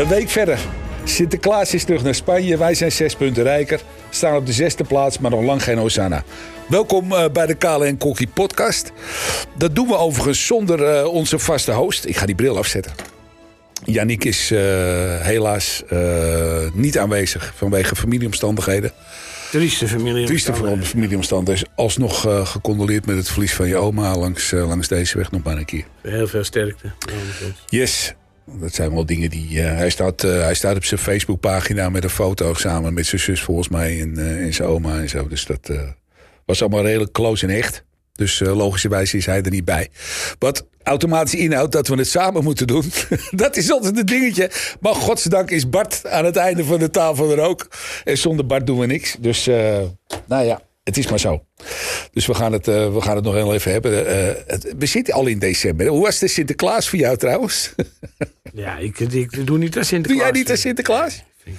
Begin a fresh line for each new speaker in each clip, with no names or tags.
Een week verder. Sinterklaas is terug naar Spanje. Wij zijn zes punten rijker. Staan op de zesde plaats, maar nog lang geen Hosanna. Welkom uh, bij de Kale en Kokkie podcast. Dat doen we overigens zonder uh, onze vaste host. Ik ga die bril afzetten. Yannick is uh, helaas niet aanwezig vanwege familieomstandigheden.
Trieste familieomstandigheden.
Trieste familieomstandigheden. Alsnog uh, gecondoleerd met het verlies van je oma langs, langs deze weg nog maar een keer.
Heel veel sterkte.
Yes. Dat zijn wel dingen die. Uh, hij, staat, hij staat op zijn Facebookpagina met een foto samen met zijn zus volgens mij en, en zijn oma en zo. Dus dat was allemaal redelijk close en echt. Dus logischerwijs is hij er niet bij. Wat automatisch inhoudt dat we het samen moeten doen. dat is altijd een dingetje. Maar godzijdank is Bart aan het einde van de tafel er ook. En zonder Bart doen we niks. Dus nou ja, het is maar zo. Dus we gaan het, we gaan het nog heel even hebben. Het, we zitten al in december. Hoe was de Sinterklaas voor jou trouwens?
ja, ik, ik, doe niet aan Sinterklaas.
Doe jij niet aan Sinterklaas?
Nee.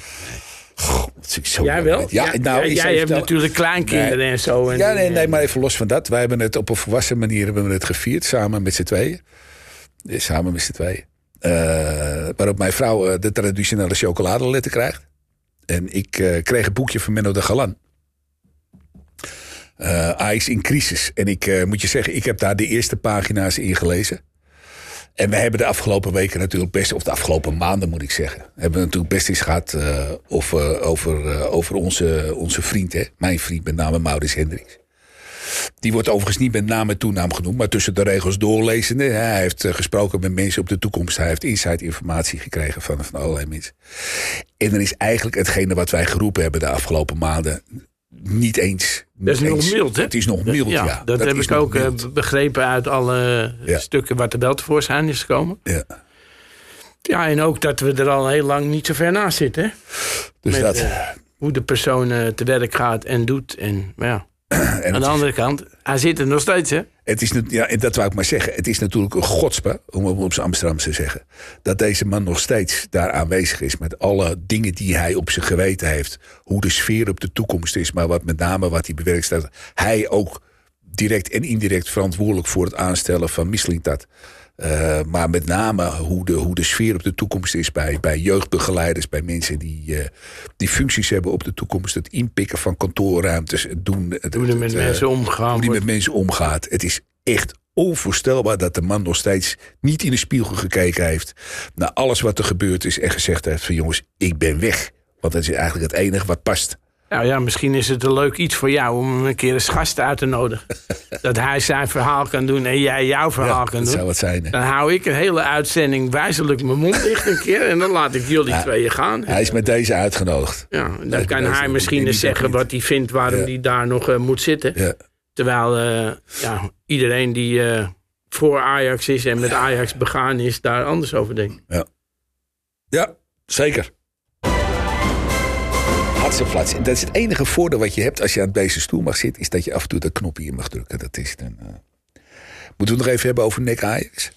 Zo jij wel?
Ja, nou,
ja, jij hebt natuurlijk kleinkinderen nee. en zo. En
ja, nee, nee, maar even los van dat. Wij hebben het op een volwassen manier hebben we het gevierd. Samen met z'n tweeën. Samen met z'n tweeën. Uh, waarop mijn vrouw uh, de traditionele chocoladeletter krijgt. En ik uh, kreeg een boekje van Menno de Galan. Ajax in crisis. En ik moet je zeggen, ik heb daar de eerste pagina's in gelezen. En we hebben de afgelopen weken natuurlijk best, of de afgelopen maanden moet ik zeggen, hebben we natuurlijk best eens gehad uh, over, over, uh, over onze, onze vriend, hè? mijn vriend, met name Maurits Hendricks. Die wordt overigens niet met naam en toenaam genoemd, maar tussen de regels doorlezende. Hij heeft gesproken met mensen op de toekomst. Hij heeft inside informatie gekregen van, van allerlei mensen. En dan is eigenlijk hetgene wat wij geroepen hebben de afgelopen maanden niet eens.
Dat is nog mild, hè?
Het is nog mild, ja.
ja. Dat, dat, heb ik ook mild. begrepen uit alle ja. stukken wat er wel tevoorschijn is gekomen.
Ja.
Ja, en ook dat we er al heel lang niet zo ver naast zitten. Hè?
Dus
Met,
dat.
Uh, hoe de persoon uh, te werk gaat en doet. En, ja. en Aan de andere is, kant, hij zit er nog steeds, hè?
Het is, ja, dat wou ik maar zeggen. Het is natuurlijk een godspe, om het op zijn Amsterdamse te zeggen. Dat deze man nog steeds daar aanwezig is. Met alle dingen die hij op zijn geweten heeft. Hoe de sfeer op de toekomst is. Maar wat met name wat hij bewerkstelligt. Hij ook direct en indirect verantwoordelijk voor het aanstellen van Mislintat. Uh, maar met name hoe de, hoe de sfeer op de toekomst is bij, bij jeugdbegeleiders, bij mensen die, uh, die functies hebben op de toekomst. Het inpikken van kantoorruimtes, het doen. Het,
hoe die met
het,
mensen omgaan.
Hoe die met mensen omgaat. Het is echt onvoorstelbaar dat de man nog steeds niet in de spiegel gekeken heeft. Naar alles wat er gebeurd is en gezegd heeft: van jongens, ik ben weg. Want dat is eigenlijk het enige wat past.
Nou ja, misschien is het een leuk iets voor jou om hem een keer als gast uit te nodigen. dat hij zijn verhaal kan doen en jij jouw verhaal
ja,
kan
dat
doen.
Zou het zijn, hè?
dan hou ik een hele uitzending wijzelijk mijn mond dicht een keer. En dan laat ik jullie ja, tweeën gaan.
Hij is met deze uitgenodigd.
Ja, dan kan hij misschien eens zeggen wat hij vindt waarom ja. hij daar nog uh, moet zitten. Terwijl uh, ja, iedereen die uh, voor Ajax is en met Ajax begaan is, daar anders over denkt.
Ja, ja zeker. Dat is het enige voordeel wat je hebt als je aan deze stoel mag zitten, is dat je af en toe dat knopje in mag drukken. Dat is dan, uh... Moeten we het nog even hebben over nek Ajax?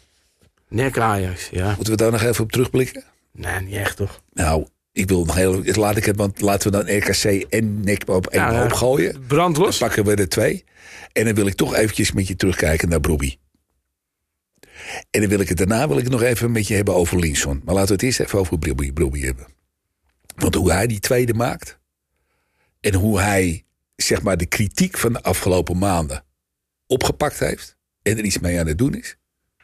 Nek Ajax, ja.
Moeten we daar nog even op terugblikken?
Nee, niet echt toch?
Nou, ik wil nog heel. Laat ik het, want laten we dan RKC en nek op één hoop gooien.
Brandlos.
Dan pakken we er twee. En dan wil ik toch eventjes met je terugkijken naar Brobbey. En dan wil ik het daarna wil ik het nog even met je hebben over Linson. Maar laten we het eerst even over Brobbey hebben. Want hoe hij die tweede maakt. En hoe hij, zeg maar, de kritiek van de afgelopen maanden opgepakt heeft. En er iets mee aan het doen is.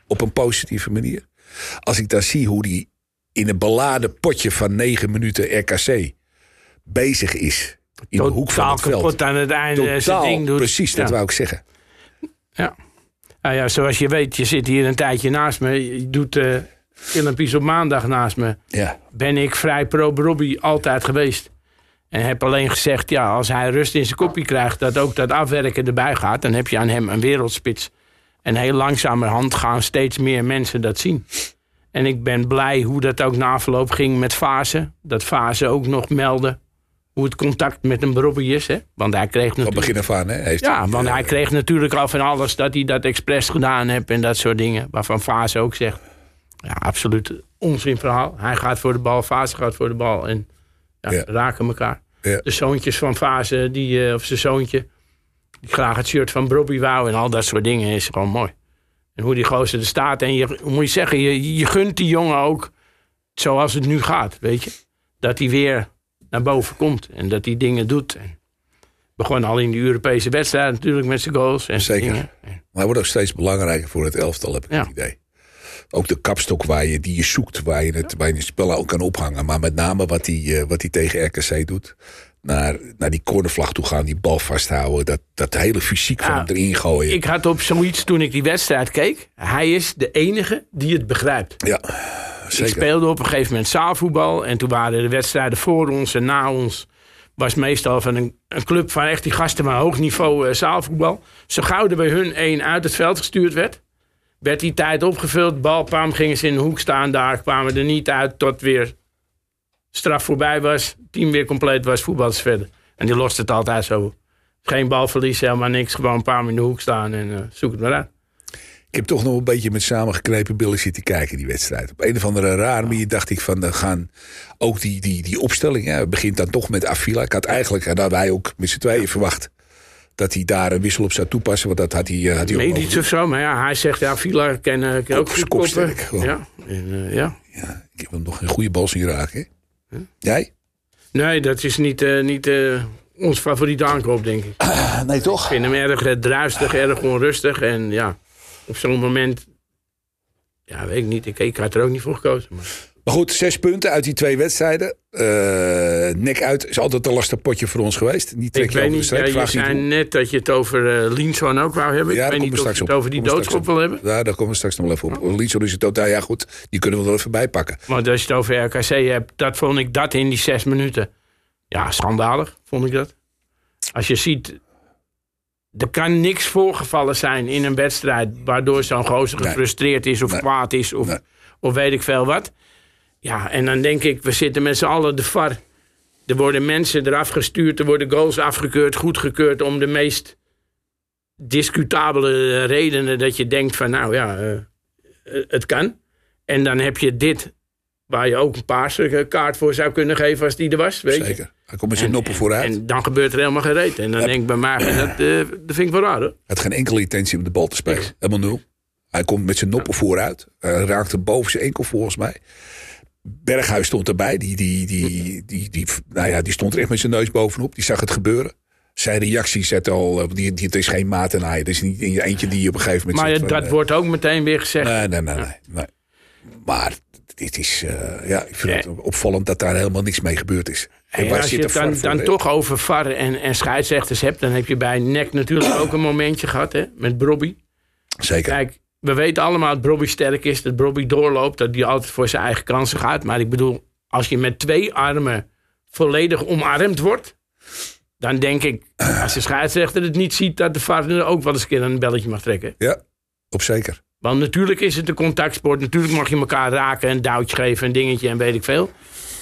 Op een positieve manier. Als ik dan zie hoe hij in een beladen potje van negen minuten RKC bezig is. In
Totaal
de hoek van het veld.
kapot aan het einde zijn ding doet.
Precies, dat
ja.
wou ik zeggen.
Ja. Nou ja, zoals je weet, je zit hier een tijdje naast me. Je doet uh, filmpjes op maandag naast me.
Ja.
Ben ik vrij pro-Robbie altijd geweest. En heb alleen gezegd, ja, als hij rust in zijn kopie krijgt... dat ook dat afwerken erbij gaat... dan heb je aan hem een wereldspits. En heel langzamerhand gaan steeds meer mensen dat zien. En ik ben blij hoe dat ook na afloop ging met Fase. Dat Fase ook nog meldde hoe het contact met een Robbie is. Hè? Want hij kreeg
Van
natuurlijk...
begin af aan, hè? Heeft
Ja, want hij kreeg natuurlijk al van alles dat hij dat expres gedaan heeft en dat soort dingen. Waarvan Fase ook zegt, ja, absoluut onzin verhaal. Hij gaat voor de bal, Fase gaat voor de bal en ja,
Ja.
raken elkaar.
Ja.
De zoontjes van Fase, die, eh, of zijn zoontje, die graag het shirt van Robbie wou en al dat soort dingen is gewoon mooi. En hoe die gozer er staat en je, moet je zeggen, je, je gunt die jongen ook zoals het nu gaat, weet je. Dat hij weer naar boven komt en dat hij dingen doet. En begon al in de Europese wedstrijd natuurlijk met zijn goals. En
Zeker.
dingen.
Maar hij wordt ook steeds belangrijker voor het elftal, heb ik
Ja.
het idee. Ook de kapstok waar je, die je zoekt, waar je het, waar je het spel ook kan ophangen. Maar met name wat hij, eh, wat hij tegen RKC doet. Naar, naar die cornervlag toe gaan, die bal vasthouden. Dat, dat hele fysiek van
Ja,
hem erin gooien.
Ik had op zoiets toen ik die wedstrijd keek. Hij is de enige die het begrijpt.
ja,
Ik
zeker.
speelde op een gegeven moment zaalvoetbal. En toen waren de wedstrijden voor ons en na ons. Was meestal van een, een club van echt die gasten van hoog niveau eh, zaalvoetbal. Zo gauw er bij hun één uit het veld gestuurd werd. Werd die tijd opgevuld. Bal gingen ze in de hoek staan. Daar kwamen er niet uit tot weer straf voorbij was. Team weer compleet was, voetballers verder. En die lost het altijd zo. Geen balverlies, helemaal niks. Gewoon een paar in de hoek staan en eh, zoek het maar uit.
Ik heb toch nog een beetje met samengeknepen billen zitten kijken, die wedstrijd. Op een of andere rare manier dacht ik van, dan gaan ook die, die, die opstelling, hè, het begint dan toch met Avila. Ik had eigenlijk, en wij ook met z'n tweeën verwacht, dat hij daar een wissel op zou toepassen. Want dat had hij, eh, had hij ook
Medisch of zo, maar ja, hij zegt ja, Villa kan, eh, kan ook goed koppen. Ja, en, eh, ja.
Ja, ik heb hem nog een goede bal zien raken. hè. Jij?
Nee, dat is niet, eh, niet eh, ons favoriete aankoop, denk ik. Ik
nee, toch?
vind hem erg eh, druistig, erg onrustig. En ja, op zo'n moment... Ja, weet ik niet. Ik, ik had er ook niet voor gekozen. Maar...
Maar goed, zes punten uit die twee wedstrijden. Eh, nek uit is altijd een lastig potje voor ons geweest. Die trek
Ik
je
weet niet, ja, je
niet
zei net dat je het over Linson ook wou hebben.
Ja,
ik weet niet of je het
op.
over die doodschop wil hebben.
Ja, daar komen we straks nog wel even op. Lizo is het totaal, ja goed, die kunnen we wel even bijpakken.
Want als je het over RKC hebt, dat vond ik dat in die zes minuten. Ja, schandalig vond ik dat. Als je ziet, er kan niks voorgevallen zijn in een wedstrijd... waardoor zo'n gozer gefrustreerd is of
Nee.
kwaad is of,
Nee.
of weet ik veel wat. Ja, en dan denk ik, we zitten met z'n allen de var. Er worden mensen eraf gestuurd, er worden goals afgekeurd, goedgekeurd... om de meest discutabele redenen dat je denkt van... nou ja, eh, eh, het kan. En dan heb je dit, waar je ook een paarse kaart voor zou kunnen geven als die er was. Weet je?
Zeker. Hij komt met zijn noppen vooruit.
En dan gebeurt er helemaal geen reet. En dan denk ik bij mij, dat, eh, dat vind ik wel raar hoor.
Hij had geen enkele intentie om de bal te spelen. Helemaal nul. Hij komt met zijn noppen vooruit. Hij raakte boven zijn enkel volgens mij. Berghuis stond erbij. Die, die, die, die, die, nou ja, die stond er echt met zijn neus bovenop. Die zag het gebeuren. Zijn reactie zet al. eh, Die, die, het is geen maat en hij. Het is niet in je eentje die op een gegeven moment.
Maar dat
van, eh,
wordt ook meteen weer gezegd.
Nee, nee, nee, nee, nee. Maar dit is. eh, ja, ik vind het opvallend dat daar helemaal niks mee gebeurd is. En
als je het dan, dan toch over VAR en, en scheidsrechters hebt... dan heb je bij NEC natuurlijk ook een momentje gehad hè, met Brobby.
Zeker.
Kijk, we weten allemaal dat Brobby sterk is, dat Brobby doorloopt... dat hij altijd voor zijn eigen kansen gaat. Maar ik bedoel, als je met twee armen volledig omarmd wordt... dan denk ik, als de scheidsrechter het niet ziet... dat de VAR er ook wel eens een keer een belletje mag trekken.
Ja, op zeker.
Want natuurlijk is het een contactsport. Natuurlijk mag je elkaar raken, een duwtje geven, een dingetje en weet ik veel.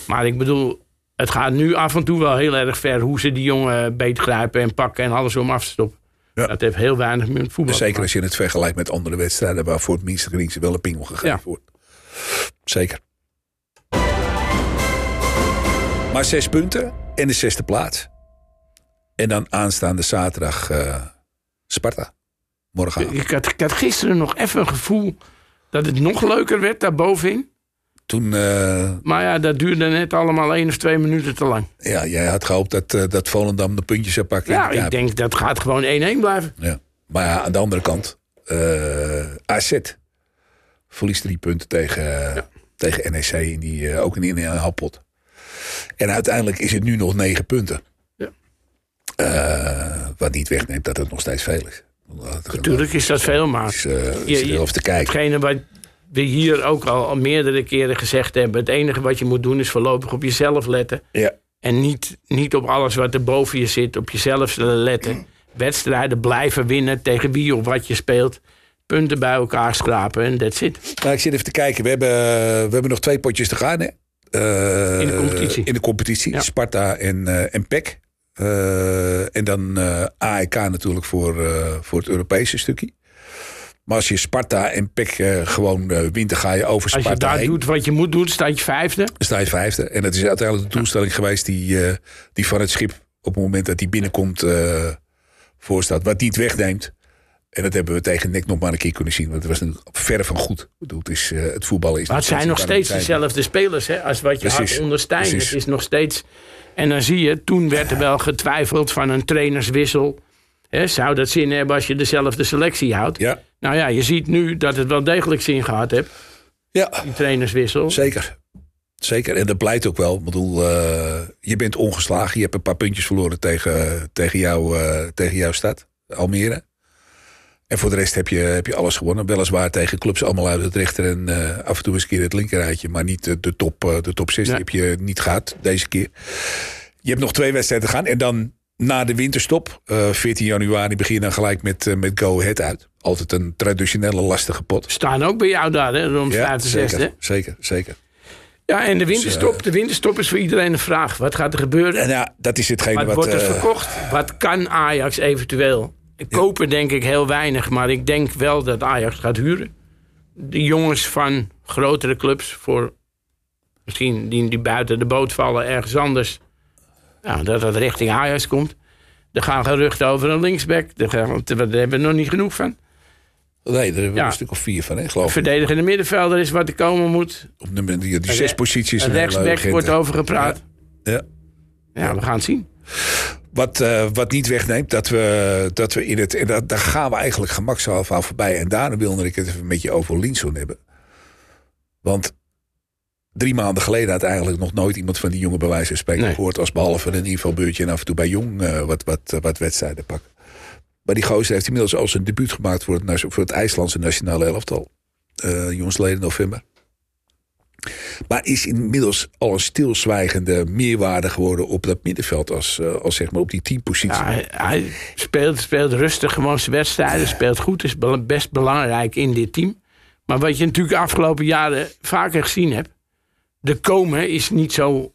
Maar ik bedoel, het gaat nu af en toe wel heel erg ver... hoe ze die jongen beetgrijpen en pakken en alles om af te stoppen.
Ja.
Dat heeft heel weinig met voetbal
Zeker als je het vergelijkt met andere wedstrijden waar voor het minste geringste wel een pingel gegeven
Ja.
wordt. Zeker. Maar zes punten en de zesde plaats. En dan aanstaande zaterdag eh, Sparta. Morgen.
Ik had, ik had gisteren nog even een gevoel dat het nog leuker werd daarbovenin.
Toen, eh,
Maar ja, dat duurde net allemaal één of twee minuten te lang.
ja, jij had gehoopt dat, eh, dat Volendam de puntjes zou pakken.
Ja, ik denk dat gaat gewoon 1-1 blijven.
Ja. Maar ja, aan de andere kant, eh, AZ verliest drie punten tegen, tegen NEC in die, ook in een halpot. En uiteindelijk is het nu nog negen punten.
Ja.
Wat niet wegneemt dat het nog steeds veel is.
Natuurlijk is dat veel, maar
is, eh
Je-
te kijken.
hetgene wat we hier ook al, al meerdere keren gezegd hebben... het enige wat je moet doen is voorlopig op jezelf letten.
Ja.
En niet, niet op alles wat er boven je zit, op jezelf letten. Wedstrijden blijven winnen tegen wie of wat je speelt. Punten bij elkaar schrapen en that's it.
Nou, ik zit even te kijken. We hebben, we hebben nog twee potjes te gaan. Hè? Eh,
In de competitie.
In de competitie.
Ja.
Sparta en, eh en PEC. Eh, en dan AEK natuurlijk voor, voor het Europese stukje. Maar als je Sparta en PEC eh, gewoon eh, wint, dan ga je over
Als je
Sparta
daar
heen.
doet wat je moet doen, sta je vijfde.
Sta je vijfde. En dat is uiteindelijk de doelstelling geweest die, eh, die van het schip op het moment dat hij binnenkomt voorstaat. Wat niet wegneemt En dat hebben we tegen Nick nog maar een keer kunnen zien. Want het was natuurlijk verre van goed. Het, is, uh, het voetballen is
Maar het zijn nog steeds dezelfde spelers hè, als wat je Precies. had onder Stijn. Precies. Het is nog steeds... En dan zie je, toen werd er wel getwijfeld van een trainerswissel. Hè, zou dat zin hebben als je dezelfde selectie houdt?
Ja.
Nou ja, je ziet nu dat het wel degelijk zin gehad heeft.
Ja.
Die trainerswissel.
Zeker. Zeker, en dat blijkt ook wel. Ik bedoel, uh, je bent ongeslagen. Je hebt een paar puntjes verloren tegen, tegen, jou, uh, tegen jouw stad, Almere. En voor de rest heb je, heb je alles gewonnen. Weliswaar tegen clubs allemaal uit het rechter en uh, af en toe eens een keer het linkerrijtje. Maar niet de, top, de top 6 nee. heb je niet gehad deze keer. Je hebt nog twee wedstrijden te gaan. En dan na de winterstop, 14 januari, begin je dan gelijk met, met Go Ahead uit. Altijd een traditionele lastige pot.
Staan ook bij jou daar, hè? Rond
ja,
5
zeker,
6,
zeker, zeker.
Ja, en de winterstop, dus, uh, de winterstop is voor iedereen een vraag. Wat gaat er gebeuren?
En ja, dat is hetgene
wat...
wat
wordt er
uh,
verkocht? Wat kan Ajax eventueel? Kopen denk ik heel weinig, maar ik denk wel dat Ajax gaat huren. De jongens van grotere clubs voor misschien die, die buiten de boot vallen ergens anders. Ja, dat dat richting Ajax komt. Er gaan geruchten over een linksback. Daar, gaan, daar hebben we nog niet genoeg van.
Nee, daar hebben we ja. een stuk of vier van, hè, geloof ik.
Verdedigende middenvelder is wat er komen moet.
Op de, die, die zes posities.
Een rechtsback wordt over gepraat.
Ja. ja.
Ja, we gaan het zien.
Wat, uh, wat niet wegneemt, dat we, dat we in het... En dat, daar gaan we eigenlijk gemakshalve aan voorbij. En daarom wilde ik het even met je over Linson hebben. Want drie maanden geleden had eigenlijk nog nooit iemand van die jongen bij wijze van spreken nee. gehoord. Als behalve in ieder geval beurtje en af en toe bij Jong uh, wat, wat, wat wedstrijden pakken. Maar die gozer heeft inmiddels al zijn debuut gemaakt voor het, voor het IJslandse nationale elftal. Uh, jongsleden november. Maar is inmiddels al een stilzwijgende meerwaarde geworden op dat middenveld als, als zeg maar op die teampositie.
Ja, hij, hij speelt, speelt rustig gewoon zijn wedstrijden, ja. speelt goed, is best belangrijk in dit team. Maar wat je natuurlijk de afgelopen jaren vaker gezien hebt, de komen is niet zo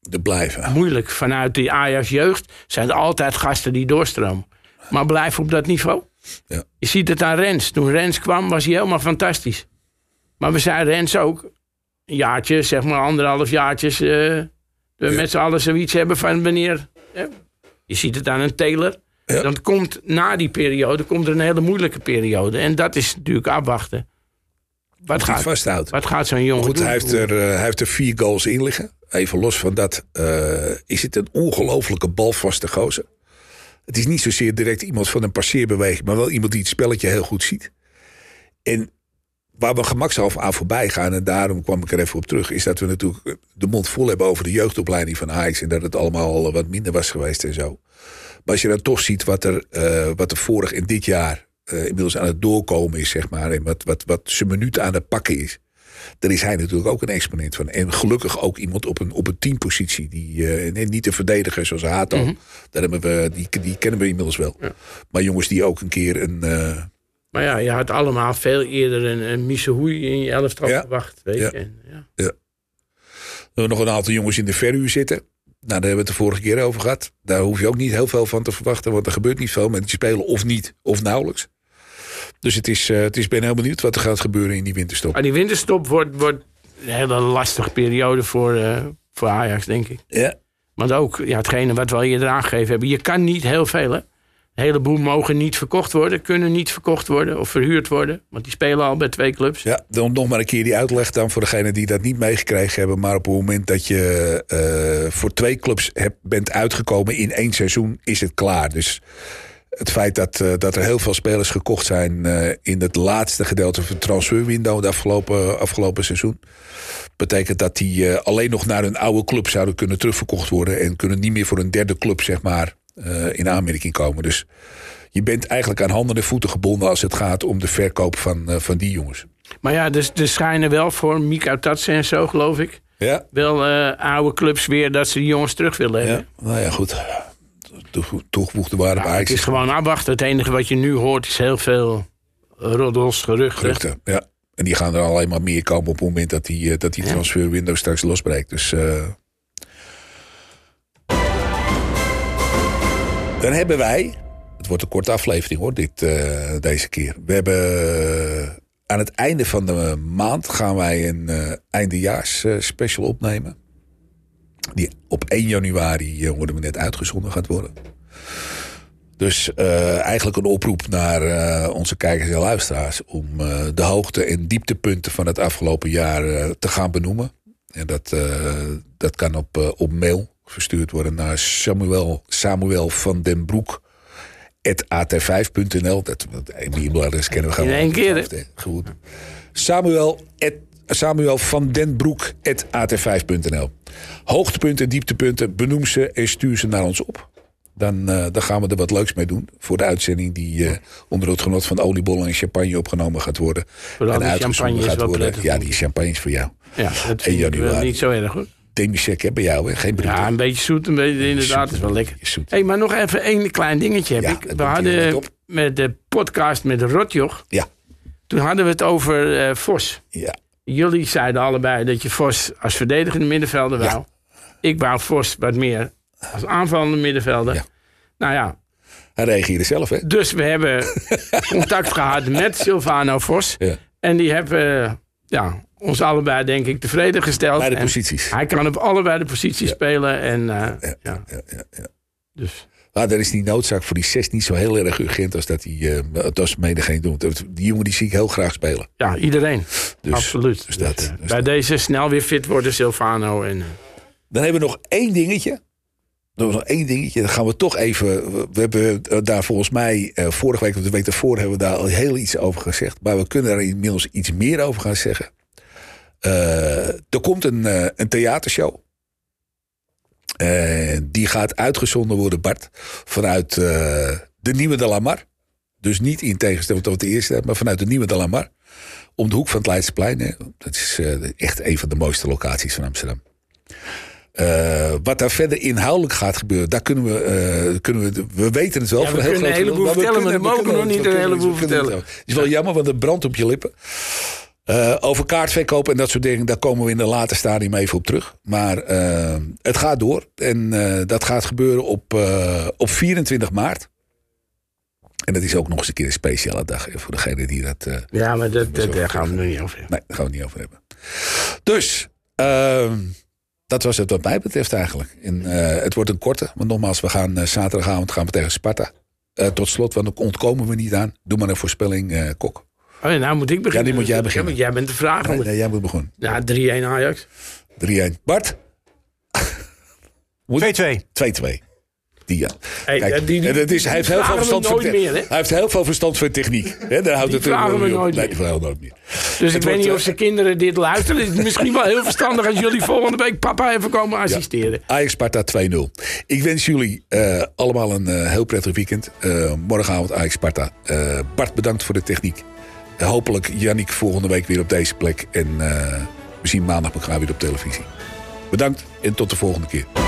de blijven.
moeilijk. Vanuit die Ajax jeugd zijn er altijd gasten die doorstromen. Maar blijf op dat niveau.
Ja.
Je ziet het aan Rens. Toen Rens kwam was hij helemaal fantastisch. Maar we zeiden Rens ook, een jaartje, zeg maar anderhalf jaartjes, uh, we ja. met z'n allen zoiets hebben van wanneer. Uh, je ziet het aan een Taylor.
Ja.
Dan komt na die periode komt er een hele moeilijke periode. En dat is natuurlijk afwachten. Wat
gaat, vasthoudt.
wat gaat zo'n jongen
Goed,
doen?
hij heeft, er, uh, hij heeft er vier goals in liggen. Even los van dat is het een ongelofelijke balvaste gozer. Het is niet zozeer direct iemand van een passeerbeweging, maar wel iemand die het spelletje heel goed ziet. En waar we gemakshalve aan voorbij gaan, en daarom kwam ik er even op terug, is dat we natuurlijk de mond vol hebben over de jeugdopleiding van Ajax en dat het allemaal wat minder was geweest en zo. Maar als je dan toch ziet wat er, uh, wat er vorig en dit jaar uh, inmiddels aan het doorkomen is, zeg maar, en wat, wat, wat zijn minuten aan het pakken is. Daar is hij natuurlijk ook een exponent van. En gelukkig ook iemand op een, op een teampositie. Die, uh, niet een verdediger zoals Hato. Mm -hmm. Daar hebben we, die, die kennen we inmiddels wel.
Ja.
Maar jongens die ook een keer een... Uh,
maar ja, je had allemaal veel eerder een, een Misehoei in je elftal
Ja.
verwacht. Weet
Ja.
je. En, ja.
we hebben nog een aantal jongens in de verhuur zitten. Nou, daar hebben we het de vorige keer over gehad. Daar hoef je ook niet heel veel van te verwachten. Want er gebeurt niet veel. Maar die spelen of niet, of nauwelijks. Dus het is, uh, het is, ben heel benieuwd wat er gaat gebeuren in die winterstop.
Maar die winterstop wordt, wordt een hele lastige periode voor, uh, voor Ajax, denk ik.
Ja.
Want ook ja, hetgene wat we al eerder aangegeven hebben. Je kan niet heel veel. Hè? Een heleboel mogen niet verkocht worden. Kunnen niet verkocht worden of verhuurd worden. Want die spelen al bij twee clubs.
Ja, dan nog maar een keer die uitleg dan voor degenen die dat niet meegekregen hebben. Maar op het moment dat je uh, voor twee clubs hebt, bent uitgekomen in één seizoen, is het klaar. Dus het feit dat, uh, dat er heel veel spelers gekocht zijn uh, in het laatste gedeelte van het transferwindow het afgelopen, afgelopen seizoen. Betekent dat die uh, alleen nog naar hun oude club zouden kunnen terugverkocht worden. En kunnen niet meer voor een derde club, zeg maar, in aanmerking komen. Dus je bent eigenlijk aan handen en voeten gebonden als het gaat om de verkoop van, van die jongens.
Maar ja, dus er schijnen wel voor Mika Tatsen en zo, geloof ik.
Ja.
Wel oude clubs weer dat ze die jongens terug willen hebben.
Ja, nou ja, goed toegevoegde waarde
nou, Het is gewoon afwachten. Het enige wat je nu hoort is heel veel roddels, geruchten.
geruchten. Ja, en die gaan er alleen maar meer komen op het moment dat die, dat die ja. transferwindow straks losbreekt. Dus uh... dan hebben wij, het wordt een korte aflevering hoor, dit, uh, deze keer. We hebben aan het einde van de maand gaan wij een uh, eindejaars special opnemen. Die op 1 januari, worden we net uitgezonden gaat worden. Dus uh, eigenlijk een oproep naar uh, onze kijkers en luisteraars... om uh, de hoogte- en dieptepunten van het afgelopen jaar te gaan benoemen. En dat, dat kan op, op mail verstuurd worden naar Samuel, Samuel van den Broek at5.nl. Dat, dat e-mailadres kennen we gewoon.
In één keer.
Goed. Samuel, at, Samuel van den Broek at5.nl. Hoogtepunten, dieptepunten, benoem ze en stuur ze naar ons op. Dan, uh, dan gaan we er wat leuks mee doen. Voor de uitzending die uh, onder het genot van oliebollen en champagne opgenomen gaat worden.
Vooral
en
uitgezonden gaat worden.
Ja, die champagne is voor jou.
Ja, dat vind ik niet zo erg hoor.
Demisek hè, bij jou, hè? Geen brood.
Ja, een beetje zoet, een beetje, inderdaad, is wel lekker. Zoet. Hey, maar nog even één klein dingetje heb
Ja,
ik. We hadden met de podcast met Rotjoch,
Ja,
toen hadden we het over eh, Vos.
ja.
Jullie zeiden allebei dat je Vos als verdedigende middenvelder wou. Ik wou Vos wat meer als aanvallende middenvelder.
Ja.
Nou ja,
Hij reageerde zelf, hè?
dus we hebben contact gehad met Silvano Vos.
Ja.
En die hebben ja, ons allebei, denk ik, tevreden gesteld.
Bij de
En
posities.
Hij kan op allebei de posities spelen. En, ja.
Ja, ja, ja.
Dus.
Maar dan is die noodzaak voor die zes niet zo heel erg urgent als dat hij uh, dat mede geen doet. Die jongen die zie ik heel graag spelen.
Ja, iedereen.
Dus,
Absoluut.
Dus dat,
Dus, eh,
dus
bij
dat.
deze snel weer fit worden, Silvano. En, eh,
Dan hebben we nog één dingetje. Dan nog één dingetje. Dan gaan we toch even. We hebben eh, daar volgens mij eh, vorige week of de week daarvoor hebben we daar al heel iets over gezegd. Maar we kunnen daar inmiddels iets meer over gaan zeggen. Eh, er komt een, eh, een theatershow. Eh, die gaat uitgezonden worden, Bart, vanuit eh, de Nieuwe de Lamar. Dus niet in tegenstelling tot de eerste, maar vanuit de Nieuwe de Lamar. Om de hoek van het Leidseplein. Hè. Dat is eh, echt een van de mooiste locaties van Amsterdam. Wat daar verder inhoudelijk gaat gebeuren, daar kunnen we, kunnen we, we weten het wel.
Ja, we kunnen een heleboel vertellen, maar we mogen nog niet een heleboel vertellen.
Het is wel jammer, want het brandt op je lippen. Eh, over kaartverkoop en dat soort dingen, daar komen we in een later stadium even op terug. Maar eh, het gaat door. En eh, dat gaat gebeuren op, op 24 maart. En dat is ook nog eens een keer een speciale dag voor degene die dat.
ja, maar dat, dat, daar gaan we het nog niet over hebben.
Nee, daar gaan we het niet over hebben. Dus, ehm, dat was het wat mij betreft eigenlijk. En, het wordt een korte, want nogmaals, we gaan zaterdagavond gaan we tegen Sparta. Tot slot, want dan ontkomen we niet aan. Doe maar een voorspelling, Kok.
Oh, ja, nou moet ik beginnen.
die moet jij
Ja,
beginnen.
want jij bent de vraag.
Nee, nee, jij moet beginnen.
Ja, 3-1 Ajax.
3-1. Bart?
2-2.
2-2. Die ja.
Hey,
Kijk,
die- die-
en het is, hij, heeft heel
vragen
veel
we
verstand te-
meer, hè?
hij heeft heel veel verstand van techniek. Hè, daar houdt
Die
het
vragen we nooit
Nee,
meer.
die vragen we nooit meer.
Dus ik weet niet of zijn kinderen dit luisteren. Het is misschien wel heel verstandig als jullie volgende week papa even komen assisteren.
Ajax Sparta 2-0. Ik wens jullie eh, allemaal een eh, heel prettig weekend. Eh, morgenavond Ajax Sparta. Eh, Bart, bedankt voor de techniek. Eh, hopelijk Yannick volgende week weer op deze plek. En eh, we zien maandag elkaar weer op televisie. Bedankt en tot de volgende keer.